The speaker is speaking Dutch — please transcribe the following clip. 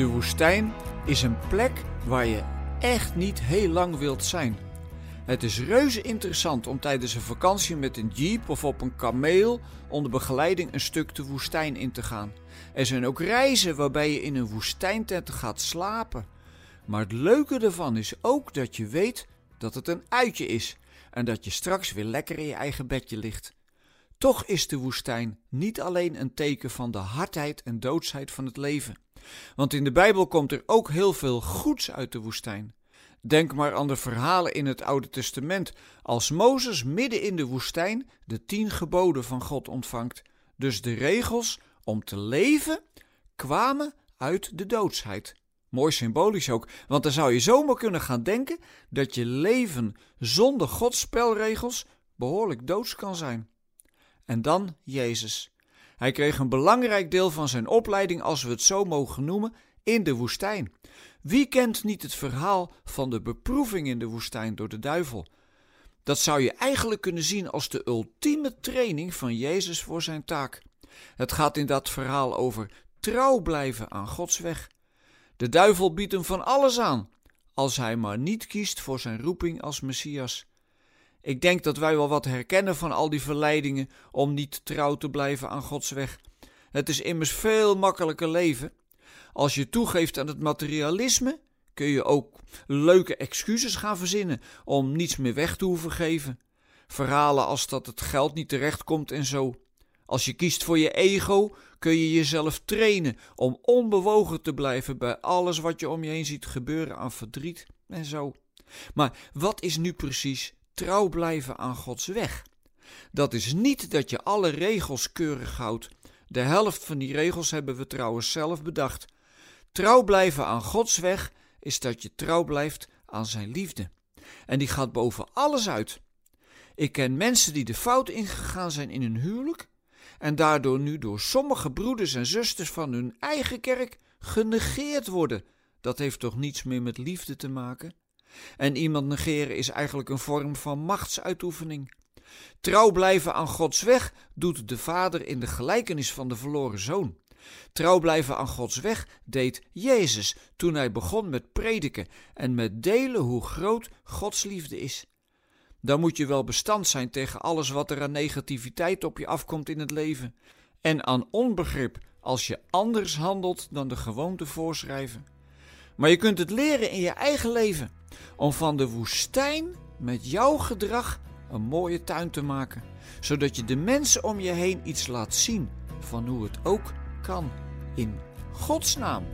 De woestijn is een plek waar je echt niet heel lang wilt zijn. Het is reuze interessant om tijdens een vakantie met een jeep of op een kameel onder begeleiding een stuk de woestijn in te gaan. Er zijn ook reizen waarbij je in een woestijntent gaat slapen. Maar het leuke ervan is ook dat je weet dat het een uitje is en dat je straks weer lekker in je eigen bedje ligt. Toch is de woestijn niet alleen een teken van de hardheid en doodsheid van het leven. Want in de Bijbel komt er ook heel veel goeds uit de woestijn. Denk maar aan de verhalen in het Oude Testament, als Mozes midden in de woestijn de tien geboden van God ontvangt. Dus de regels om te leven kwamen uit de doodsheid. Mooi symbolisch ook, want dan zou je zomaar kunnen gaan denken dat je leven zonder Gods spelregels behoorlijk doods kan zijn. En dan Jezus. Hij kreeg een belangrijk deel van zijn opleiding, als we het zo mogen noemen, in de woestijn. Wie kent niet het verhaal van de beproeving in de woestijn door de duivel? Dat zou je eigenlijk kunnen zien als de ultieme training van Jezus voor zijn taak. Het gaat in dat verhaal over trouw blijven aan Gods weg. De duivel biedt hem van alles aan, als hij maar niet kiest voor zijn roeping als Messias. Ik denk dat wij wel wat herkennen van al die verleidingen om niet trouw te blijven aan Gods weg. Het is immers veel makkelijker leven. Als je toegeeft aan het materialisme, kun je ook leuke excuses gaan verzinnen om niets meer weg te hoeven geven. Verhalen als dat het geld niet terechtkomt en zo. Als je kiest voor je ego, kun je jezelf trainen om onbewogen te blijven bij alles wat je om je heen ziet gebeuren aan verdriet en zo. Maar wat is nu precies trouw blijven aan Gods weg? Dat is niet dat je alle regels keurig houdt. De helft van die regels hebben we trouwens zelf bedacht. Trouw blijven aan Gods weg is dat je trouw blijft aan Zijn liefde. En die gaat boven alles uit. Ik ken mensen die de fout ingegaan zijn in hun huwelijk en daardoor nu door sommige broeders en zusters van hun eigen kerk genegeerd worden. Dat heeft toch niets meer met liefde te maken? En iemand negeren is eigenlijk een vorm van machtsuitoefening. Trouw blijven aan Gods weg doet de vader in de gelijkenis van de verloren zoon. Trouw blijven aan Gods weg deed Jezus toen hij begon met prediken en met delen hoe groot Gods liefde is. Dan moet je wel bestand zijn tegen alles wat er aan negativiteit op je afkomt in het leven en aan onbegrip als je anders handelt dan de gewoonte voorschrijven. Maar je kunt het leren in je eigen leven om van de woestijn met jouw gedrag een mooie tuin te maken, zodat je de mensen om je heen iets laat zien van hoe het ook kan in Gods naam.